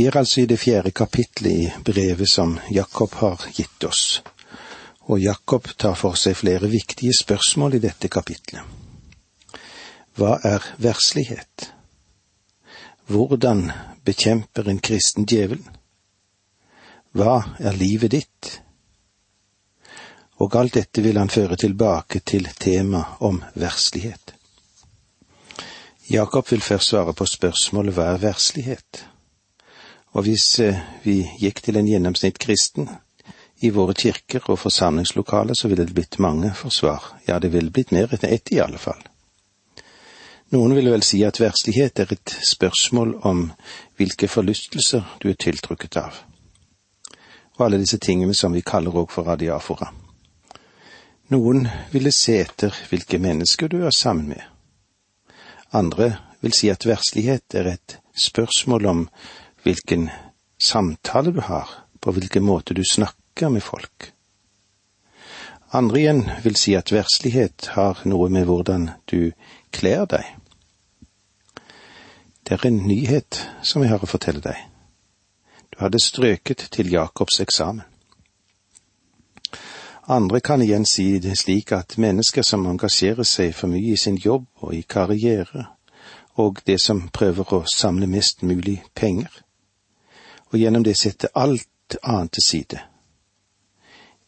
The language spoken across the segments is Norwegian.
Vi er altså i det fjerde kapitlet i brevet som Jakob har gitt oss, og Jakob tar for seg flere viktige spørsmål i dette kapitlet. Hva er verslighet? Hvordan bekjemper en kristen djevelen? Hva er livet ditt? Og alt dette vil han føre tilbake til temaet om verslighet. Jakob vil først svare på spørsmålet hva er verslighet? Og hvis eh, vi gikk til en gjennomsnitt kristen i våre kirker og forsamlingslokaler, så ville det blitt mange forsvar. Ja, det ville blitt mer enn ett i alle fall. Noen vil vel si at verslighet er et spørsmål om hvilke forlystelser du er tiltrukket av, og alle disse tingene som vi kaller òg for radiafora. Noen ville se etter hvilke mennesker du er sammen med. Andre vil si at verslighet er et spørsmål om hvilken samtale du har, på hvilken måte du snakker med folk. Andre igjen vil si at verslighet har noe med hvordan du kler deg. Det er en nyhet som jeg har å fortelle deg. Du hadde strøket til Jakobs eksamen. Andre kan igjen si det slik at mennesker som engasjerer seg for mye i sin jobb og i karriere, og det som prøver å samle mest mulig penger, og gjennom det sette alt annet til side,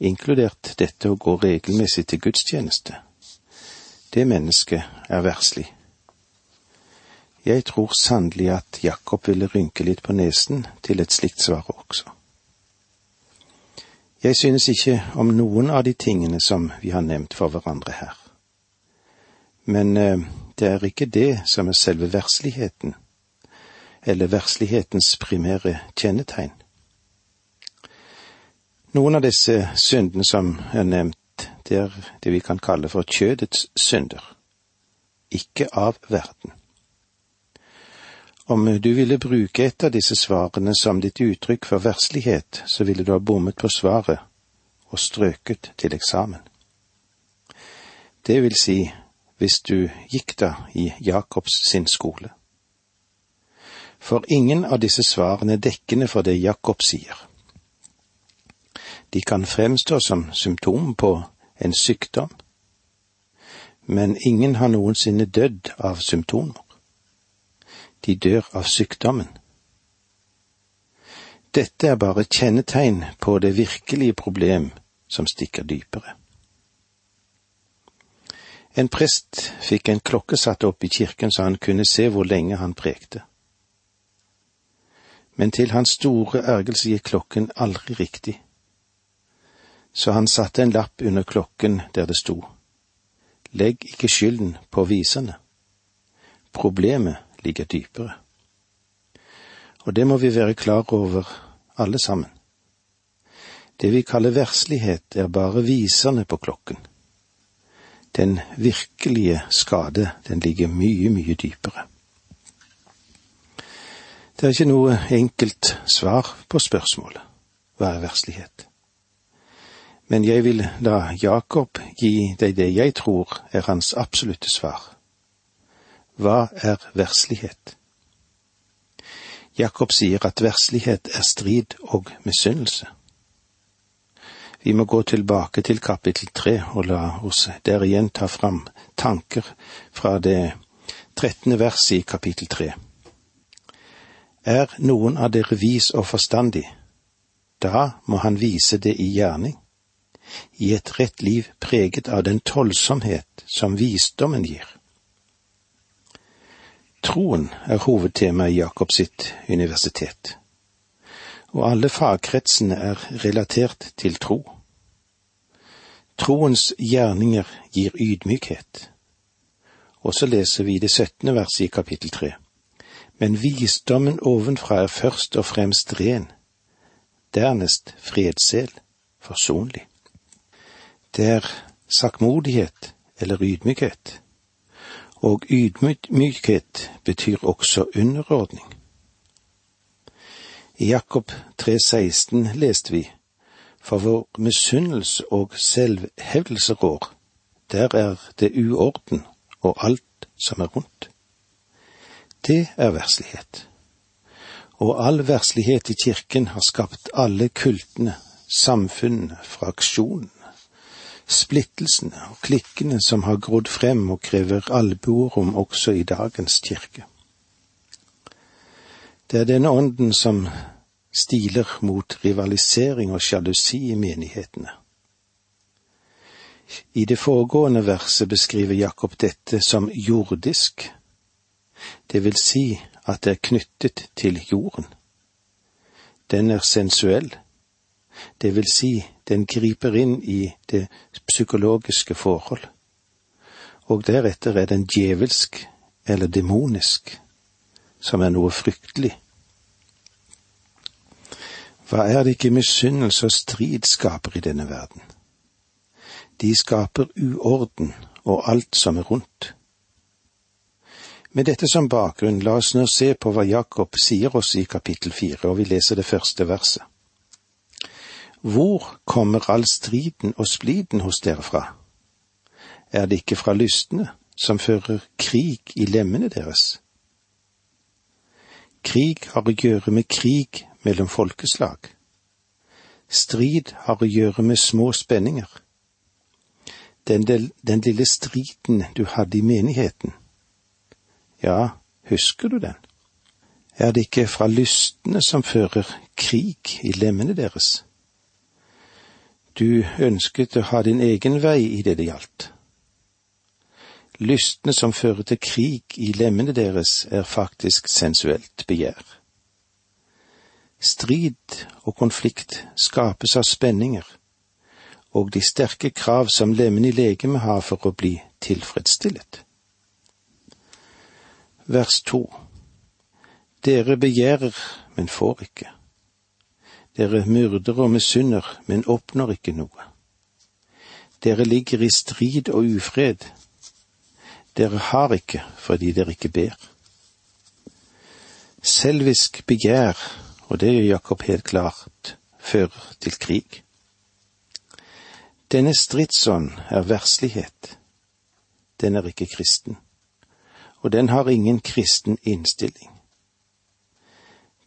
inkludert dette å gå regelmessig til gudstjeneste. Det mennesket er verslig. Jeg tror sannelig at Jakob ville rynke litt på nesen til et slikt svar også. Jeg synes ikke om noen av de tingene som vi har nevnt for hverandre her. Men eh, det er ikke det som er selve versligheten, eller verslighetens primære kjennetegn. Noen av disse syndene som er nevnt, det er det vi kan kalle for kjødets synder, ikke av verden. Om du ville bruke et av disse svarene som ditt uttrykk for verslighet, så ville du ha bommet på svaret og strøket til eksamen. Det vil si, hvis du gikk da i Jakobs sin skole for ingen av disse svarene er dekkende for det Jakob sier. De kan fremstå som symptom på en sykdom, men ingen har noensinne dødd av symptomer. De dør av sykdommen. Dette er bare kjennetegn på det virkelige problem som stikker dypere. En prest fikk en klokke satt opp i kirken så han kunne se hvor lenge han prekte men til hans store ergelse gikk klokken aldri riktig. Så han satte en lapp under klokken der det sto, Legg ikke skylden på viserne. Problemet ligger dypere. Og det må vi være klar over, alle sammen. Det vi kaller verslighet, er bare viserne på klokken. Den virkelige skade, den ligger mye, mye dypere. Det er ikke noe enkelt svar på spørsmålet hva er verslighet? Men jeg vil la Jakob gi deg det jeg tror er hans absolutte svar. Hva er verslighet? Jakob sier at verslighet er strid og misunnelse. Vi må gå tilbake til kapittel tre og la oss der igjen ta fram tanker fra det trettende verset i kapittel tre. Er noen av dere vis og forstandig, da må han vise det i gjerning, i et rett liv preget av den tålsomhet som visdommen gir. Troen er hovedtema i Jakobs sitt universitet, og alle fagkretsene er relatert til tro. Troens gjerninger gir ydmykhet. Og så leser vi det syttende verset i kapittel tre men visdommen ovenfra er først og fremst ren, dernest fredsel, forsonlig. Det er sakkmodighet eller ydmykhet, og ydmykhet betyr også underordning. I Jakob 3,16 leste vi, for vår misunnelse og selvhevdelse rår, der er det uorden og alt som er rundt. Det er verslighet. og all verslighet i kirken har skapt alle kultene, samfunnene, fraksjonene, splittelsene og klikkene som har grodd frem og krever albuerom også i dagens kirke. Det er denne ånden som stiler mot rivalisering og sjalusi i menighetene. I det foregående verset beskriver Jakob dette som jordisk, det vil si at det er knyttet til jorden. Den er sensuell, det vil si den griper inn i det psykologiske forhold, og deretter er den djevelsk eller demonisk, som er noe fryktelig. Hva er det ikke misunnelse og strid skaper i denne verden? De skaper uorden og alt som er rundt. Med dette som bakgrunn, la oss nå se på hva Jakob sier oss i kapittel fire, og vi leser det første verset. Hvor kommer all striden og spliden hos dere fra? Er det ikke fra lystne, som fører krig i lemmene deres? Krig har å gjøre med krig mellom folkeslag. Strid har å gjøre med små spenninger den, den lille striden du hadde i menigheten. Ja, husker du den? Er det ikke fra lystne som fører krig i lemmene deres? Du ønsket å ha din egen vei i det det gjaldt. Lystne som fører til krig i lemmene deres, er faktisk sensuelt begjær. Strid og konflikt skapes av spenninger og de sterke krav som lemmene i legemet har for å bli tilfredsstillet. Vers to Dere begjærer, men får ikke. Dere myrder og misunner, men oppnår ikke noe. Dere ligger i strid og ufred. Dere har ikke fordi dere ikke ber. Selvisk begjær, og det gjør Jakob helt klart, fører til krig. Denne stridsånd er verslighet. Den er ikke kristen, og den har ingen kristen innstilling.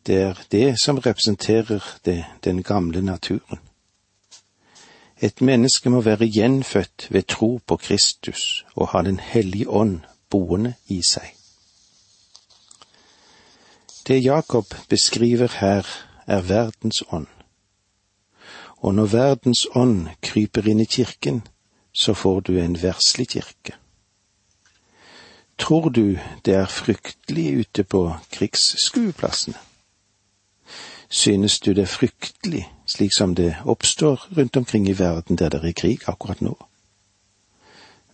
Det er det som representerer det, den gamle naturen. Et menneske må være gjenfødt ved tro på Kristus og ha Den hellige ånd boende i seg. Det Jakob beskriver her, er verdens ånd og når verdens ånd kryper inn i kirken, så får du en verslig kirke. Tror du det er fryktelig ute på krigsskueplassene? Synes du det er fryktelig slik som det oppstår rundt omkring i verden der det er krig akkurat nå?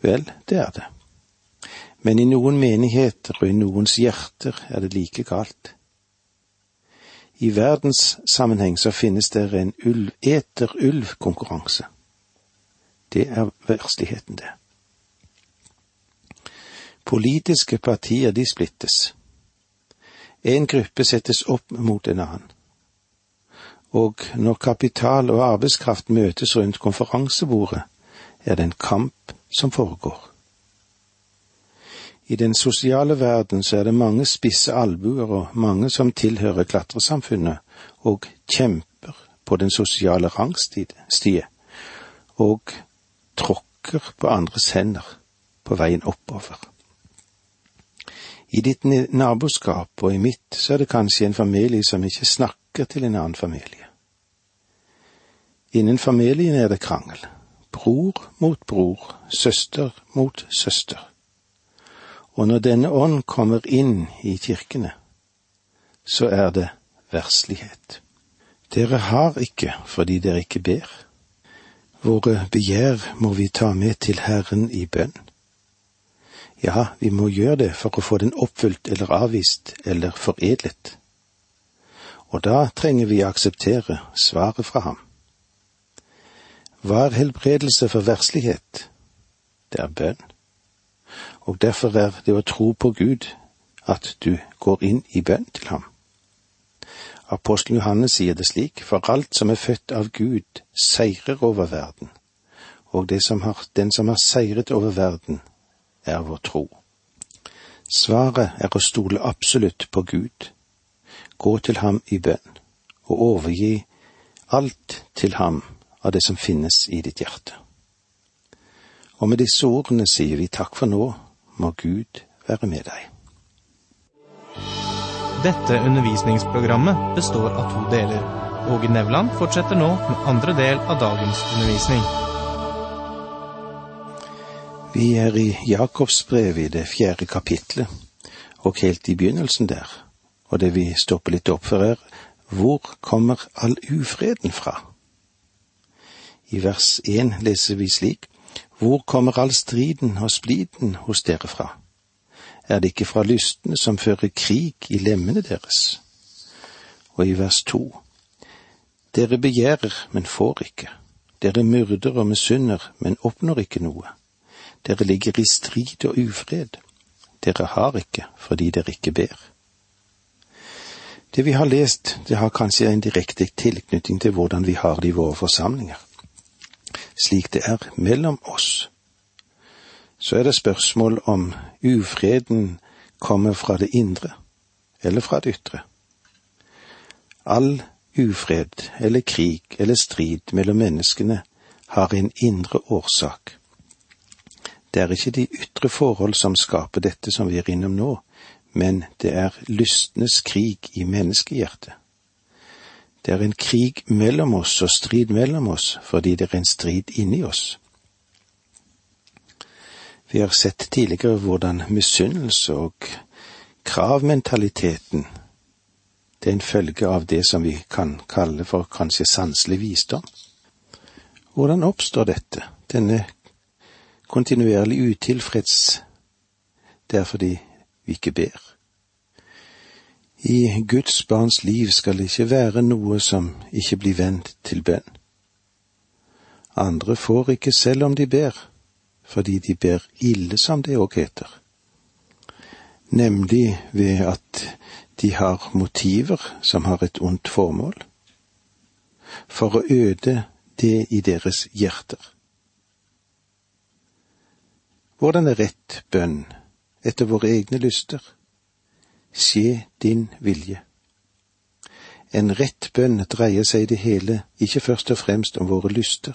Vel, det er det. Men i noen menigheter og i noens hjerter er det like galt. I verdenssammenheng så finnes det en ulv, eter-ulv-konkurranse. Det er versligheten, det. Politiske partier, de splittes. En gruppe settes opp mot en annen. Og når kapital og arbeidskraft møtes rundt konferansebordet, er det en kamp som foregår. I den sosiale verden så er det mange spisse albuer og mange som tilhører klatresamfunnet og kjemper på den sosiale rangstie og tråkker på andres hender på veien oppover. I ditt naboskap og i mitt så er det kanskje en familie som ikke snakker til en annen familie. Innen familien er det krangel. Bror mot bror, søster mot søster. Og når denne ånd kommer inn i kirkene, så er det verslighet. Dere har ikke fordi dere ikke ber. Våre begjær må vi ta med til Herren i bønn. Ja, vi må gjøre det for å få den oppfylt eller avvist eller foredlet. Og da trenger vi å akseptere svaret fra ham. Hva er helbredelse for verslighet? Det er bønn og derfor er det å tro på Gud at du går inn i bønn til ham. Apostelen Johannes sier det slik, for alt som er født av Gud, seirer over verden, og som har, den som har seiret over verden, er vår tro. Svaret er å stole absolutt på Gud. gå til ham i bønn og overgi alt til ham av det som finnes i ditt hjerte. Og med disse ordene sier vi takk for nå, må Gud være med deg. Dette undervisningsprogrammet består av to deler. Åge Nevland fortsetter nå med andre del av dagens undervisning. Vi er i Jakobs brev i det fjerde kapitlet, og helt i begynnelsen der, og det vi stopper litt opp for er, hvor kommer all ufreden fra? I vers én leser vi slik, hvor kommer all striden og spliden hos dere fra? Er det ikke fra lystne som fører krig i lemmene deres? Og i vers to, dere begjærer, men får ikke. Dere myrder og misunner, men oppnår ikke noe. Dere ligger i strid og ufred. Dere har ikke fordi dere ikke ber. Det vi har lest, det har kanskje en direkte tilknytning til hvordan vi har det i våre forsamlinger. Slik det er mellom oss. Så er det spørsmål om ufreden kommer fra det indre eller fra det ytre. All ufred eller krig eller strid mellom menneskene har en indre årsak. Det er ikke de ytre forhold som skaper dette som vi er innom nå, men det er lystenes krig i menneskehjertet. Det er en krig mellom oss og strid mellom oss fordi det er en strid inni oss. Vi har sett tidligere hvordan misunnelse og kravmentaliteten det er en følge av det som vi kan kalle for kanskje sanselig visdom. Hvordan oppstår dette, denne kontinuerlig utilfreds, det er fordi vi ikke ber. I Guds barns liv skal det ikke være noe som ikke blir vendt til bønn. Andre får ikke selv om de ber, fordi de ber ille, som det òg heter. Nemlig ved at de har motiver som har et ondt formål, for å øde det i deres hjerter. Hvordan er rett bønn etter våre egne lyster? Skje din vilje. En rett bønn dreier seg i det hele ikke først og fremst om våre lyster,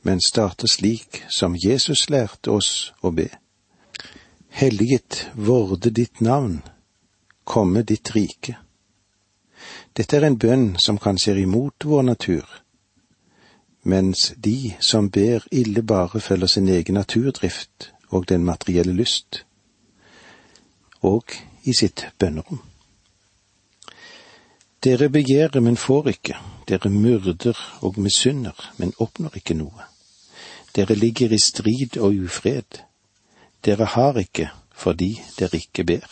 men starter slik som Jesus lærte oss å be. Helliget vorde ditt navn, komme ditt rike. Dette er en bønn som kanskje er imot vår natur, mens de som ber ille bare følger sin egen naturdrift og den materielle lyst, og i sitt bønnerom. Dere begjærer, men får ikke, dere myrder og misunner, men oppnår ikke noe. Dere ligger i strid og ufred, dere har ikke fordi dere ikke ber.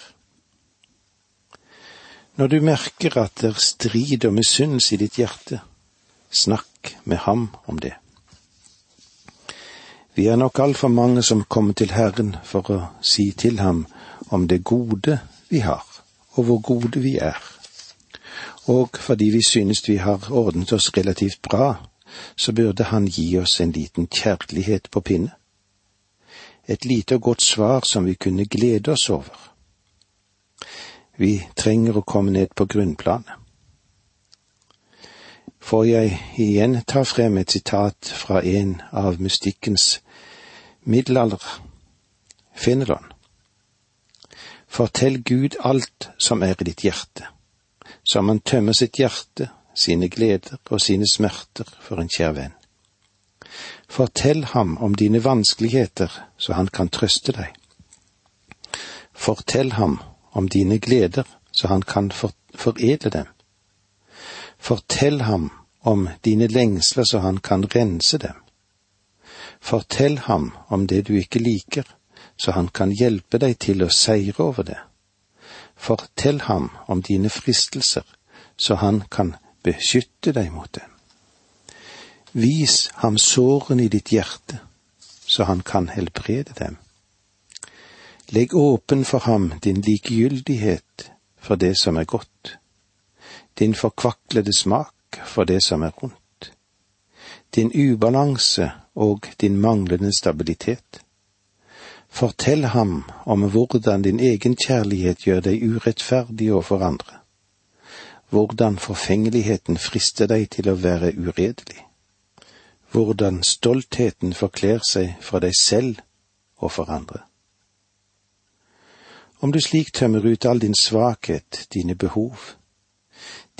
Når du merker at det er strid og misunnelse i ditt hjerte, snakk med ham om det. Vi er nok altfor mange som kommer til Herren for å si til ham om det gode vi har, og hvor gode vi er. Og fordi vi synes vi har ordnet oss relativt bra, så burde han gi oss en liten kjærlighet på pinne. Et lite og godt svar som vi kunne glede oss over. Vi trenger å komme ned på grunnplanet. Får jeg igjen ta frem et sitat fra en av mystikkens middelalder, Fenelon. Fortell Gud alt som er i ditt hjerte, så han tømmer sitt hjerte, sine gleder og sine smerter for en kjær venn. Fortell ham om dine vanskeligheter, så han kan trøste deg. Fortell ham om dine gleder, så han kan for foredle dem. Fortell ham om dine lengsler, så han kan rense dem. Fortell ham om det du ikke liker, så han kan hjelpe deg til å seire over det. Fortell ham om dine fristelser, så han kan beskytte deg mot dem. Vis ham sårene i ditt hjerte, så han kan helbrede dem. Legg åpen for ham din likegyldighet for det som er godt, din forkvaklede smak for det som er ondt din ubalanse og din manglende stabilitet. Fortell ham om hvordan din egen kjærlighet gjør deg urettferdig overfor andre. hvordan forfengeligheten frister deg til å være uredelig, hvordan stoltheten forkler seg for deg selv og for andre. Om du slik tømmer ut all din svakhet, dine behov,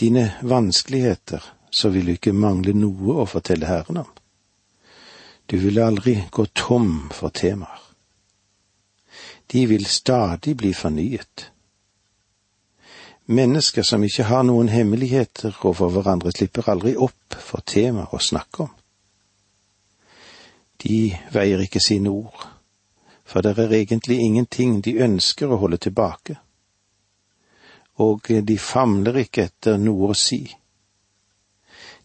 dine vanskeligheter, så vil du ikke mangle noe å fortelle Herren om. Du vil aldri gå tom for temaer. De vil stadig bli fornyet. Mennesker som ikke har noen hemmeligheter overfor hverandre, slipper aldri opp for temaer å snakke om. De veier ikke sine ord, for det er egentlig ingenting de ønsker å holde tilbake, og de famler ikke etter noe å si.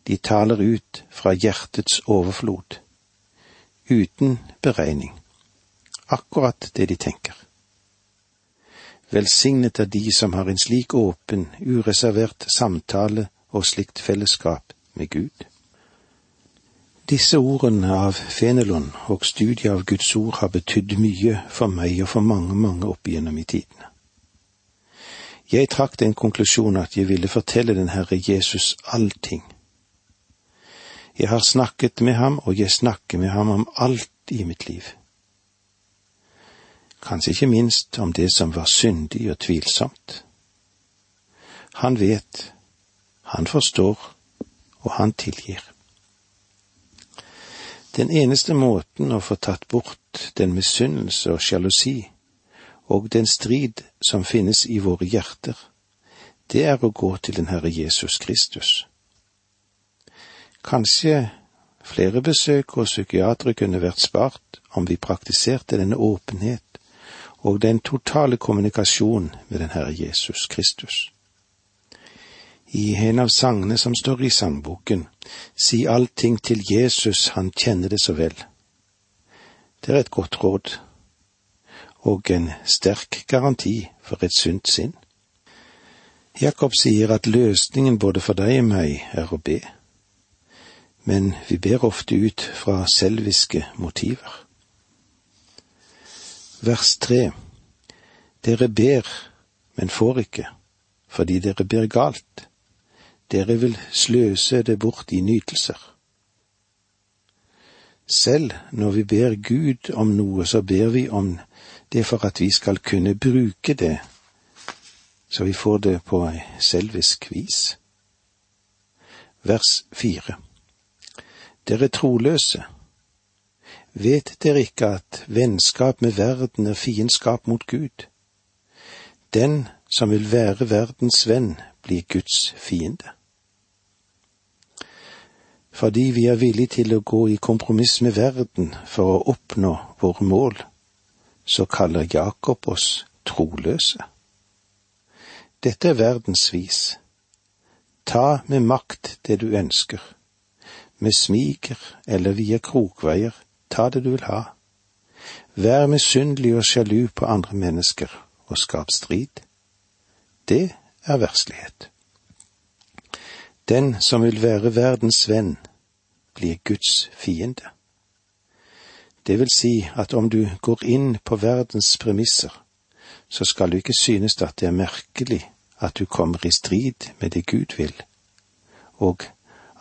De taler ut fra hjertets overflod, uten beregning, akkurat det de tenker. Velsignet er de som har en slik åpen, ureservert samtale og slikt fellesskap med Gud. Disse ordene av Fenelon og studiet av Guds ord har betydd mye for meg og for mange, mange opp igjennom i tidene. Jeg trakk den konklusjonen at jeg ville fortelle den Herre Jesus allting. Jeg har snakket med ham, og jeg snakker med ham om alt i mitt liv. Kanskje ikke minst om det som var syndig og tvilsomt. Han vet, han forstår, og han tilgir. Den eneste måten å få tatt bort den misunnelse og sjalusi og den strid som finnes i våre hjerter, det er å gå til den Herre Jesus Kristus. Kanskje flere besøk hos psykiatere kunne vært spart om vi praktiserte denne åpenhet og den totale kommunikasjon med den Herre Jesus Kristus. I en av sangene som står i sangboken, Si allting til Jesus, han kjenner det så vel. Det er et godt råd, og en sterk garanti for et sunt sinn. Jakob sier at løsningen både for deg og meg er å be, men vi ber ofte ut fra selviske motiver. Vers tre Dere ber, men får ikke, fordi dere ber galt. Dere vil sløse det bort i nytelser. Selv når vi ber Gud om noe, så ber vi om det for at vi skal kunne bruke det, så vi får det på selvisk vis. Vers fire. Dere troløse, vet dere ikke at vennskap med verden er fiendskap mot Gud? Den som vil være verdens venn, blir Guds fiende. Fordi vi er villige til å gå i kompromiss med verden for å oppnå våre mål, så kaller Jakob oss troløse. Dette er verdens vis. Ta med makt det du ønsker. Med smiger eller via krokveier, ta det du vil ha. Vær misunnelig og sjalu på andre mennesker og skap strid. Det er verslighet. Den som vil være verdens venn, blir Guds fiende. Det vil si at om du går inn på verdens premisser, så skal du ikke synes at det er merkelig at du kommer i strid med det Gud vil, og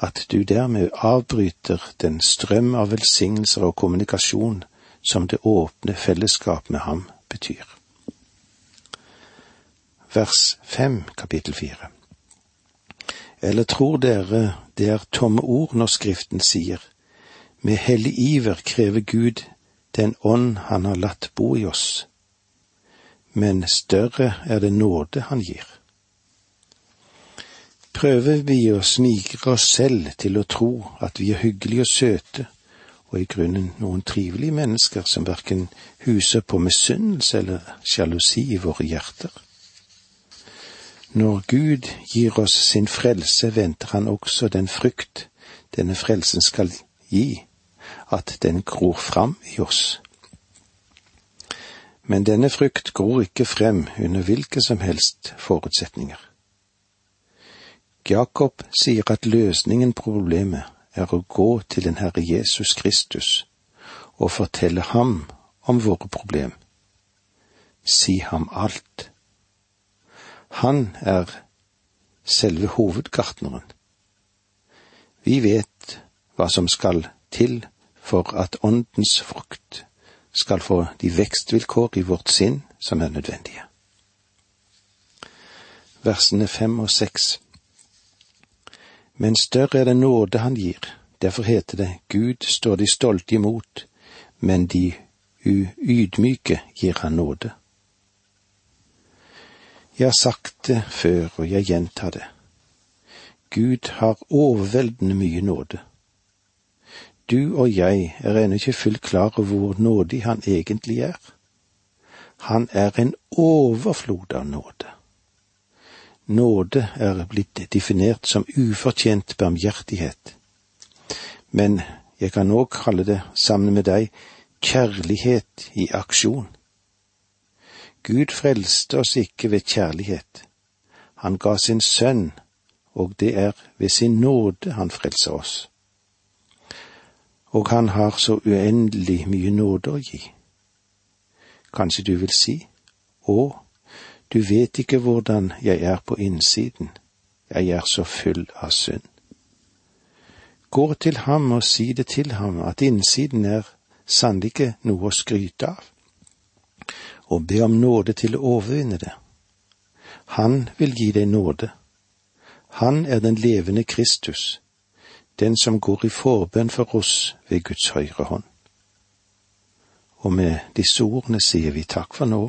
at du dermed avbryter den strøm av velsignelser og kommunikasjon som det åpne fellesskap med ham betyr. Vers fem, kapittel fire. Eller tror dere det er tomme ord når Skriften sier, med hellig iver krever Gud den ånd han har latt bo i oss, men større er det nåde han gir. Prøver vi å snigre oss selv til å tro at vi er hyggelige og søte, og i grunnen noen trivelige mennesker som verken huser på misunnelse eller sjalusi i våre hjerter? Når Gud gir oss sin frelse, venter han også den frykt denne frelsen skal gi, at den gror fram i oss. Men denne frykt gror ikke frem under hvilke som helst forutsetninger. Jakob sier at løsningen på problemet er å gå til den Herre Jesus Kristus og fortelle ham om våre problem. Si ham alt. Han er selve hovedgartneren. Vi vet hva som skal til for at åndens frukt skal få de vekstvilkår i vårt sinn som er nødvendige. Versene fem og seks. Men større er det nåde han gir, derfor heter det Gud står de stolte imot, men de uydmyke gir han nåde. Jeg har sagt det før, og jeg gjentar det. Gud har overveldende mye nåde. Du og jeg er ennå ikke fullt klar over hvor nådig han egentlig er. Han er en overflod av nåde. Nåde er blitt definert som ufortjent barmhjertighet. Men jeg kan òg kalle det, sammen med deg, kjærlighet i aksjon. Gud frelste oss ikke ved kjærlighet. Han ga sin sønn, og det er ved sin nåde han frelser oss. Og han har så uendelig mye nåde å gi. Kanskje du vil si, å, du vet ikke hvordan jeg er på innsiden, jeg er så full av synd. Gå til ham og si det til ham at innsiden er sannelig ikke noe å skryte av og be om nåde til å overvinne det. Han vil gi deg nåde. Han er den levende Kristus, den som går i forbønn for oss ved Guds høyre hånd. Og med disse ordene sier vi takk for nå,